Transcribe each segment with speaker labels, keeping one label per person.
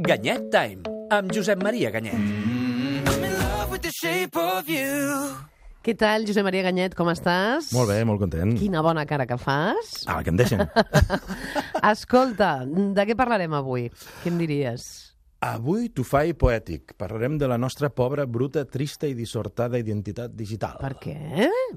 Speaker 1: Ganyet Time, amb Josep Maria Ganyet.
Speaker 2: I'm in love with the shape of you.
Speaker 3: Què tal, Josep Maria Ganyet, com estàs?
Speaker 4: Molt bé, molt content.
Speaker 3: Quina bona cara que fas.
Speaker 4: Ah, que em deixen.
Speaker 3: Escolta, de què parlarem avui? Què em diries?
Speaker 4: Avui t'ho faig poètic. Parlarem de la nostra pobra, bruta, trista i dissortada identitat digital.
Speaker 3: Per què?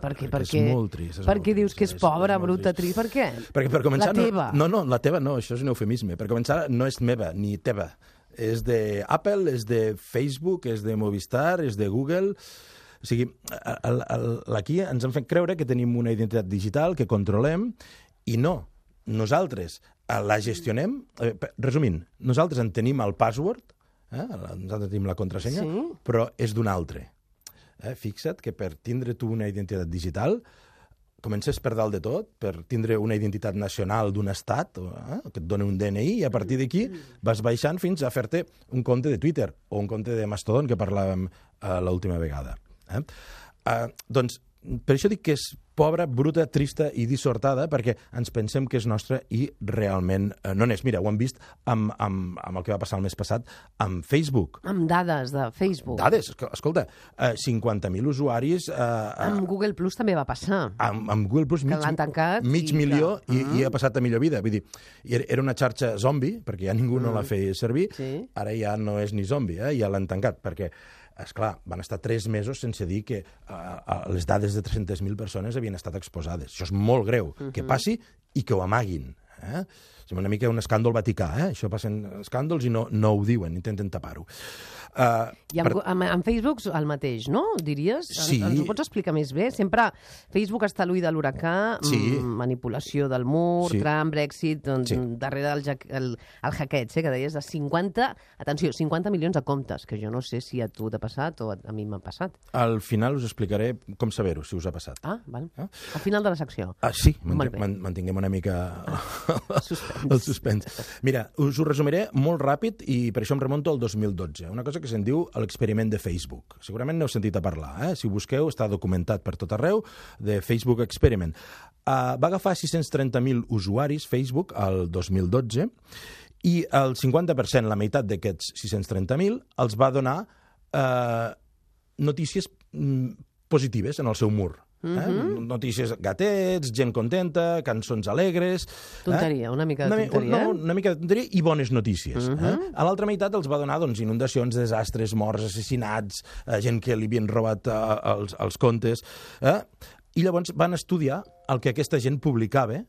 Speaker 3: Per què? Per
Speaker 4: Perquè és
Speaker 3: què?
Speaker 4: molt trist, és
Speaker 3: per què dius que és
Speaker 4: és-
Speaker 3: pobra,
Speaker 4: és
Speaker 3: bruta,
Speaker 4: trist.
Speaker 3: trist? Per què?
Speaker 4: Perquè per començar...
Speaker 3: La teva.
Speaker 4: No, no, no, la teva no, això és un eufemisme. Per començar, no és meva ni teva. És de Apple, és de Facebook, és de Movistar, és de Google... O sigui, el, el, aquí ens han fet creure que tenim una identitat digital que controlem i no. Nosaltres eh, la gestionem... eh, Resumint, nosaltres en tenim el password, eh? nosaltres tenim la contrasenya,
Speaker 3: Sí.
Speaker 4: però és d'un altre. Eh? Fixa't que per tindre tu una identitat digital comences per dalt de tot, per tindre una identitat nacional d'un estat, eh, que et dona un DNI, i a partir d'aquí vas baixant fins a fer-te un compte de Twitter o un compte de Mastodon, que parlàvem eh, l'última vegada. Eh? Eh, doncs, per això dic que és pobra, bruta, trista i dissortada, perquè ens pensem que és nostra i realment eh, no n'és. Mira, ho hem vist amb, amb, amb el que va passar el mes passat amb Facebook.
Speaker 3: Amb dades de Facebook.
Speaker 4: Dades, esco- escolta, eh, 50.000 usuaris... Eh, eh,
Speaker 3: Amb Google Plus també va passar.
Speaker 4: amb, amb Google Plus mig,
Speaker 3: tancat
Speaker 4: mig
Speaker 3: i que-
Speaker 4: milió i,
Speaker 3: Ah.
Speaker 4: i ha passat a millor vida. Vull dir, era una xarxa zombi, perquè ja ningú no la feia servir,
Speaker 3: Mm. Sí.
Speaker 4: ara ja no és ni zombi, eh? ja l'han tancat, perquè és clar, van estar tres mesos sense dir que uh, les dades de 300.000 persones havien estat exposades. Això és molt greu,
Speaker 3: Mhm.
Speaker 4: que passi i que ho amaguin. Eh? Sembla una mica un escàndol vaticà, eh? Això passen escàndols i no, no ho diuen, intenten tapar-ho. Uh,
Speaker 3: I amb, amb, amb Facebook el mateix, no? Diries?
Speaker 4: Sí.
Speaker 3: Ens ho pots explicar més bé? Sempre Facebook està a l'ull de l'huracà,
Speaker 4: Sí.
Speaker 3: mm, manipulació del mur,
Speaker 4: Sí.
Speaker 3: Trump, Brexit, doncs,
Speaker 4: Sí.
Speaker 3: darrere el, el, el hackeig, eh, que deies de 50, atenció, 50 milions de comptes, que jo no sé si a tu t'ha passat o a, a mi m'ha passat.
Speaker 4: al final us explicaré com saber-ho, si us ha passat.
Speaker 3: Ah, val.
Speaker 4: Ah.
Speaker 3: Al final de la secció.
Speaker 4: Ah, sí,
Speaker 3: Molt
Speaker 4: mant
Speaker 3: bé.
Speaker 4: man mantinguem una mica
Speaker 3: Suspens.
Speaker 4: el suspens. Mira, us ho resumiré molt ràpid i per això em remonto al 2012. Una cosa que se'n diu l'experiment de Facebook. Segurament n'heu sentit a parlar, eh? Si ho busqueu, està documentat per tot arreu, de Facebook Experiment. Uh, va agafar 630.000 usuaris Facebook al 2012 i el 50%, la meitat d'aquests 630.000, els va donar eh, notícies mm, positives en el seu mur. Eh? Notícies gatets, gent contenta, cançons alegres...
Speaker 3: Tonteria, una mica de tonteria,
Speaker 4: No,
Speaker 3: eh?
Speaker 4: una mica de tonteria i bones notícies. eh? A l'altra meitat els va donar doncs, inundacions, desastres, morts, assassinats, eh, gent que li havien robat eh, els, els comptes... Eh? I llavors van estudiar el que aquesta gent publicava eh,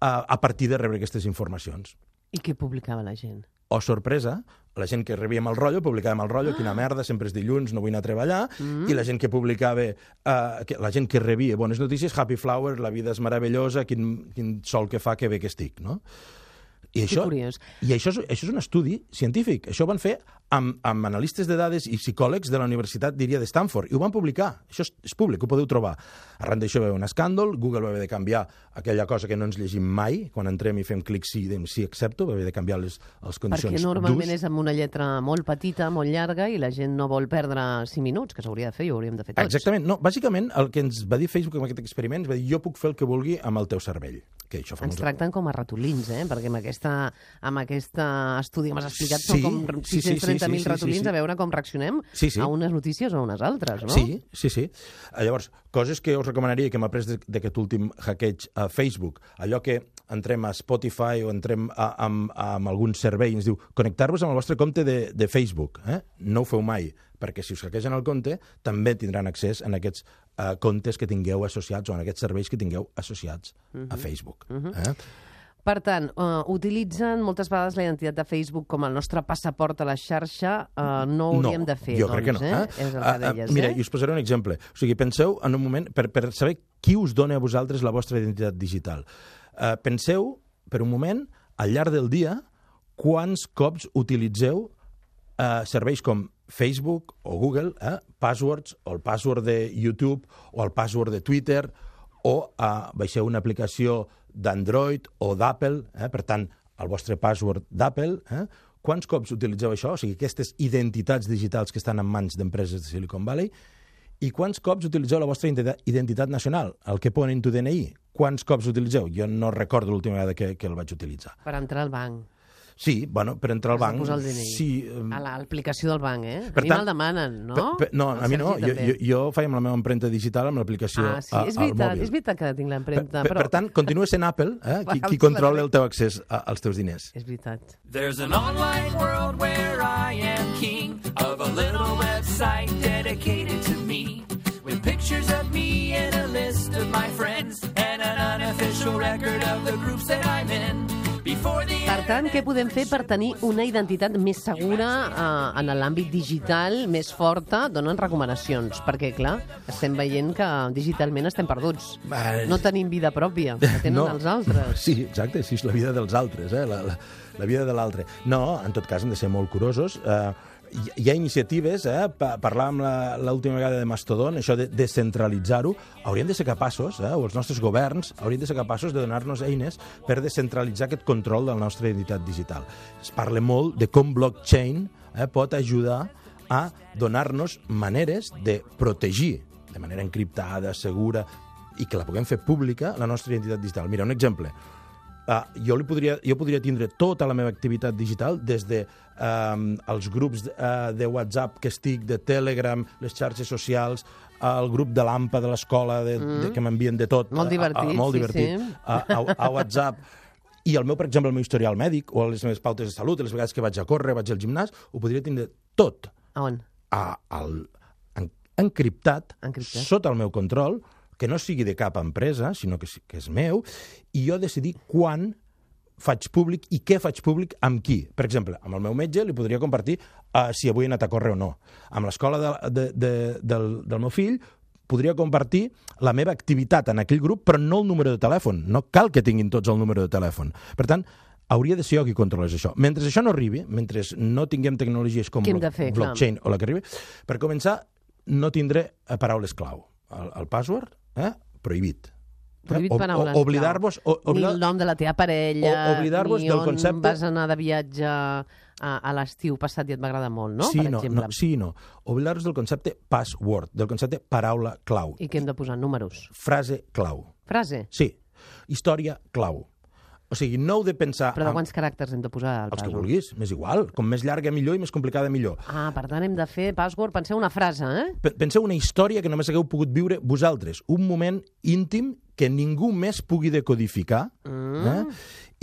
Speaker 4: a partir de rebre aquestes informacions.
Speaker 3: I què publicava la gent?
Speaker 4: O sorpresa, la gent que rebíem el rotllo, publicàvem el rotllo, quina merda, sempre és dilluns, no vull anar a treballar,
Speaker 3: Mm.
Speaker 4: i la gent que publicava, eh, que, la gent que rebia bones notícies, happy flower, la vida és meravellosa, quin, quin sol que fa, que bé que estic, no? I això. I això és, això és un estudi científic. Això ho van fer amb, amb analistes de dades i psicòlegs de la Universitat, diria, de Stanford, i ho van publicar. Això és, és públic, ho podeu trobar. Arran d'això va haver un escàndol, Google va haver de canviar aquella cosa que no ens llegim mai, quan entrem i fem clic sí, diem sí, accepto, va haver de canviar les, les condicions
Speaker 3: Perquè normalment és amb una lletra molt petita, molt llarga, i la gent no vol perdre 5 minuts, que s'hauria de fer i ho hauríem de fer tots.
Speaker 4: Exactament. No, bàsicament, el que ens va dir Facebook amb aquest experiment, va dir jo puc fer el que vulgui amb el teu cervell. Que això fa
Speaker 3: Ens tracten com a ratolins, eh? Perquè amb aquesta, amb aquesta estudi que m'has explicat
Speaker 4: Sí,
Speaker 3: són com
Speaker 4: sí, sí, sí,
Speaker 3: 630.000
Speaker 4: sí, sí,
Speaker 3: ratolins
Speaker 4: sí, sí.
Speaker 3: a veure com reaccionem
Speaker 4: Sí, sí.
Speaker 3: a unes notícies o a unes altres, no?
Speaker 4: Sí, sí, sí. Eh, Llavors, coses que us recomanaria que hem après d'aquest últim hackeig a Facebook. Allò que entrem a Spotify o entrem a, amb, amb algun servei i ens diu connectar-vos amb el vostre compte de, de Facebook. Eh? No ho feu mai, perquè si us hackegen el compte també tindran accés en aquests eh, comptes que tingueu associats o en aquests serveis que tingueu associats a Facebook. eh?
Speaker 3: Per tant, uh, utilitzen moltes vegades la identitat de Facebook com el nostre passaport a la xarxa. Uh, no ho hauríem
Speaker 4: no,
Speaker 3: de fer,
Speaker 4: jo
Speaker 3: doncs,
Speaker 4: crec que no.
Speaker 3: eh?
Speaker 4: Eh?
Speaker 3: És el que
Speaker 4: Ah, ah,
Speaker 3: deies,
Speaker 4: Mira,
Speaker 3: eh?
Speaker 4: i us posaré un exemple. O sigui, penseu en un moment, per, per saber qui us dona a vosaltres la vostra identitat digital. Uh, penseu, per un moment, al llarg del dia, quants cops utilitzeu uh, serveis com Facebook o Google, eh? passwords, o el password de YouTube, o el password de Twitter, o uh, baixeu una aplicació d'Android o d'Apple, eh? per tant, el vostre password d'Apple, eh? quants cops utilitzeu això? O sigui, aquestes identitats digitals que estan en mans d'empreses de Silicon Valley, i quants cops utilitzeu la vostra identitat, nacional, el que ponen en tu DNI? Quants cops utilitzeu? Jo no recordo l'última vegada que, que el vaig utilitzar.
Speaker 3: Per entrar al banc.
Speaker 4: Sí, bueno, per entrar al
Speaker 3: Has de
Speaker 4: banc...
Speaker 3: posar el DNI.
Speaker 4: Sí, em,
Speaker 3: A l'aplicació del banc, eh?
Speaker 4: Per
Speaker 3: a mi
Speaker 4: tant-
Speaker 3: me'l demanen, no?
Speaker 4: Per, per, no,
Speaker 3: El
Speaker 4: a mi no. Jo, jo, jo faig amb la meva empremta digital amb l'aplicació
Speaker 3: Ah, sí,
Speaker 4: a-
Speaker 3: és
Speaker 4: al
Speaker 3: veritat,
Speaker 4: mòbil.
Speaker 3: és veritat que tinc
Speaker 4: Per,
Speaker 3: l'empremta,
Speaker 4: per,
Speaker 3: però...
Speaker 4: per tant, continua sent Apple eh, qui,
Speaker 3: Val,
Speaker 4: qui controla
Speaker 3: la-
Speaker 4: el teu accés a, als teus diners.
Speaker 3: És veritat.
Speaker 2: There's an online world where I am king of a little website dedicated to
Speaker 3: tant, què podem fer per tenir una identitat més segura eh, en l'àmbit digital, més forta? Donen recomanacions, perquè, clar, estem veient que digitalment estem perduts. No tenim vida pròpia, que tenen
Speaker 4: No.
Speaker 3: els altres.
Speaker 4: Sí, exacte, així és la vida dels altres, eh? la, la, la vida de l'altre. No, en tot cas hem de ser molt curosos. Eh, hi, ha iniciatives, eh? Pa parlàvem l'última vegada de Mastodon, això de descentralitzar-ho. Hauríem de ser capaços, eh? o els nostres governs haurien de ser capaços de donar-nos eines per descentralitzar aquest control de la nostra identitat digital. Es parla molt de com blockchain eh, pot ajudar a donar-nos maneres de protegir de manera encriptada, segura, i que la puguem fer pública, la nostra identitat digital. Mira, un exemple. Uh, jo, li podria, jo podria tindre tota la meva activitat digital des de um, els grups de, uh, de WhatsApp que estic, de Telegram, les xarxes socials, el grup de l'AMPA de l'escola de, de, que m'envien de tot.
Speaker 3: Molt
Speaker 4: a- a-
Speaker 3: divertit,
Speaker 4: molt
Speaker 3: sí,
Speaker 4: divertit.
Speaker 3: sí.
Speaker 4: A, a, a WhatsApp. I el meu, per exemple, el meu historial mèdic o les meves pautes de salut, les vegades que vaig a córrer, vaig al gimnàs, ho podria tindre tot
Speaker 3: A on?
Speaker 4: a, al, en, encriptat,
Speaker 3: Encriptat.
Speaker 4: sota el meu control, que no sigui de cap empresa, sinó que, que és meu, i jo decidir quan faig públic i què faig públic amb qui. Per exemple, amb el meu metge li podria compartir uh, si avui he anat a córrer o no. Amb l'escola de, de, de, del, del meu fill podria compartir la meva activitat en aquell grup, però no el número de telèfon. No cal que tinguin tots el número de telèfon. Per tant, hauria de ser jo qui controlés això. Mentre això no arribi, mentre no tinguem tecnologies com blo-
Speaker 3: fer, clar?
Speaker 4: blockchain o la que arribi, per començar, no tindré eh, paraules clau. El, el password, eh? prohibit.
Speaker 3: Prohibit
Speaker 4: Eh? O-
Speaker 3: paraules.
Speaker 4: Oblidar-vos... o-
Speaker 3: Ni
Speaker 4: Oblidar...
Speaker 3: el nom de la teva parella,
Speaker 4: O- oblidar-vos
Speaker 3: ni
Speaker 4: del
Speaker 3: on
Speaker 4: concepte-
Speaker 3: vas anar de viatge a, a l'estiu passat i et va agradar molt, no?
Speaker 4: sí,
Speaker 3: per
Speaker 4: no,
Speaker 3: exemple.
Speaker 4: no, sí, no. Oblidar-vos del concepte password, del concepte paraula clau,
Speaker 3: I què hem de posar? Números.
Speaker 4: frase clau.
Speaker 3: Frase.
Speaker 4: Sí, història clau. O sigui, no heu de pensar...
Speaker 3: Però de
Speaker 4: en
Speaker 3: quants caràcters hem de posar al
Speaker 4: els que vulguis, m'és igual. Com més llarga millor i més complicada millor.
Speaker 3: Ah, per tant hem de fer password, penseu una frase, eh?
Speaker 4: Pe- Penseu una història que només hagueu pogut viure vosaltres. Un moment íntim que ningú més pugui decodificar. Mm. Eh?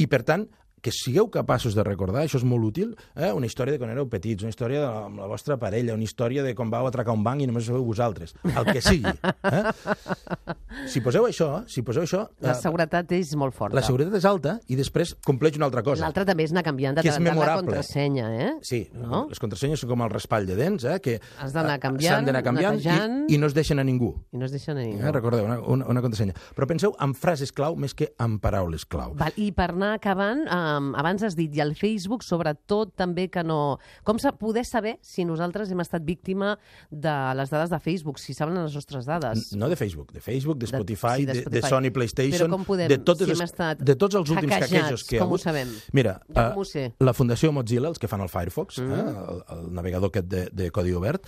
Speaker 4: I, per tant, que sigueu capaços de recordar, això és molt útil, eh? una història de quan éreu petits, una història de la, amb la vostra parella, una història de quan vau atracar un banc i només ho sabeu vosaltres. El que sigui. Eh? Si poseu això, si poseu això...
Speaker 3: La
Speaker 4: eh,
Speaker 3: seguretat és molt forta.
Speaker 4: la seguretat és alta i després compleix una altra cosa.
Speaker 3: L'altre també és anar canviant de
Speaker 4: Que és
Speaker 3: tant la contrasenya, eh?
Speaker 4: Sí,
Speaker 3: No?
Speaker 4: les contrasenyes són com el raspall de dents, eh? que
Speaker 3: Has d'anar
Speaker 4: eh,
Speaker 3: canviant,
Speaker 4: s'han d'anar canviant
Speaker 3: netejant.
Speaker 4: i, i no es deixen a ningú.
Speaker 3: I no es deixa ningú.
Speaker 4: Eh, recordeu, una, una, una contrasenya. Però penseu en frases clau més que en paraules clau.
Speaker 3: Val, I per anar acabant, um, abans has dit, i al Facebook, sobretot, també que no... Com sa poder saber si nosaltres hem estat víctima de les dades de Facebook, si saben les nostres dades?
Speaker 4: No de Facebook, de Facebook, de Spotify,
Speaker 3: sí,
Speaker 4: de,
Speaker 3: de
Speaker 4: de,
Speaker 3: Spotify.
Speaker 4: Sony PlayStation,
Speaker 3: podem-
Speaker 4: de, totes
Speaker 3: si
Speaker 4: les,
Speaker 3: estat
Speaker 4: de tots els últims hackeejos que hi ha hagut.
Speaker 3: sabem?
Speaker 4: Mira, eh,
Speaker 3: sé?
Speaker 4: la Fundació Mozilla, els que fan el Firefox, mm. eh, el, el navegador aquest de, de codi obert,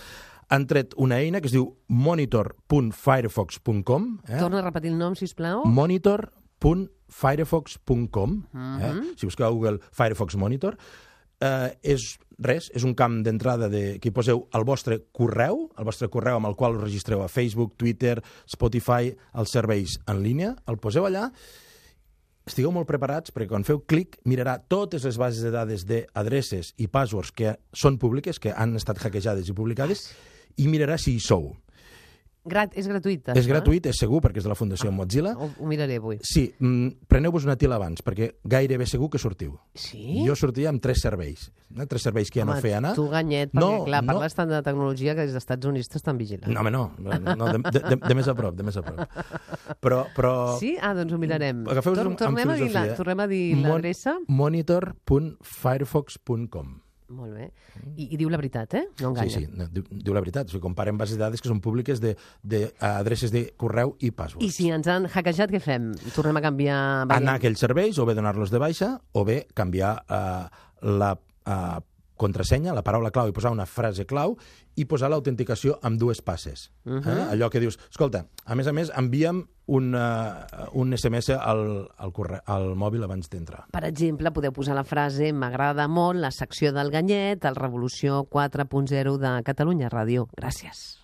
Speaker 4: han tret una eina que es diu monitor.firefox.com. Eh?
Speaker 3: Torna a repetir el nom, si plau.
Speaker 4: monitor.firefox.com eh? si busqueu a Google Firefox Monitor eh, és res, és un camp d'entrada de, que hi poseu el vostre correu, el vostre correu amb el qual us registreu a Facebook, Twitter, Spotify, els serveis en línia, el poseu allà estigueu molt preparats perquè quan feu clic mirarà totes les bases de dades d'adreces i passwords que són públiques, que han estat hackejades i publicades, i mirarà si hi sou.
Speaker 3: Grat, és gratuït,
Speaker 4: És gratuït, és segur, perquè és de la Fundació Mozilla.
Speaker 3: eh? Ho, ho miraré avui.
Speaker 4: Sí, mm, preneu-vos una til abans, perquè gairebé segur que sortiu.
Speaker 3: Sí?
Speaker 4: Jo sortia amb tres serveis. Eh? Tres serveis que ja no feia anar.
Speaker 3: tu ganyet, perquè,
Speaker 4: No,
Speaker 3: clar,
Speaker 4: no.
Speaker 3: parles tant de tecnologia que des dels Estats Units t'estan vigilant.
Speaker 4: No, home, no. no de, de, de, de més a prop, de més a prop. Però... però
Speaker 3: Sí? Ah, doncs ho mirarem.
Speaker 4: Agafeu-vos amb, amb
Speaker 3: a dir la,
Speaker 4: filosofia.
Speaker 3: tornem a dir
Speaker 4: Mon-
Speaker 3: l'adreça.
Speaker 4: Monitor.firefox.com
Speaker 3: Molt bé. I, I diu la veritat, eh? No enganya.
Speaker 4: Sí, sí, no, diu, diu la veritat. O sigui, comparen bases de dades que són públiques d'adreces de, de correu i passwords.
Speaker 3: I si ens han hackejat, què fem? Tornem a canviar...
Speaker 4: anar a aquells serveis, o bé donar-los de baixa, o bé canviar uh, la uh, contrasenya, la paraula clau i posar una frase clau i posar l'autenticació amb dues passes. Uh -huh. eh? Allò que dius, escolta, a més a més, envia'm un, uh, un SMS al, al, corre al mòbil abans d'entrar.
Speaker 3: Per exemple, podeu posar la frase m'agrada molt la secció del Ganyet, el Revolució 4.0 de Catalunya Ràdio. Gràcies.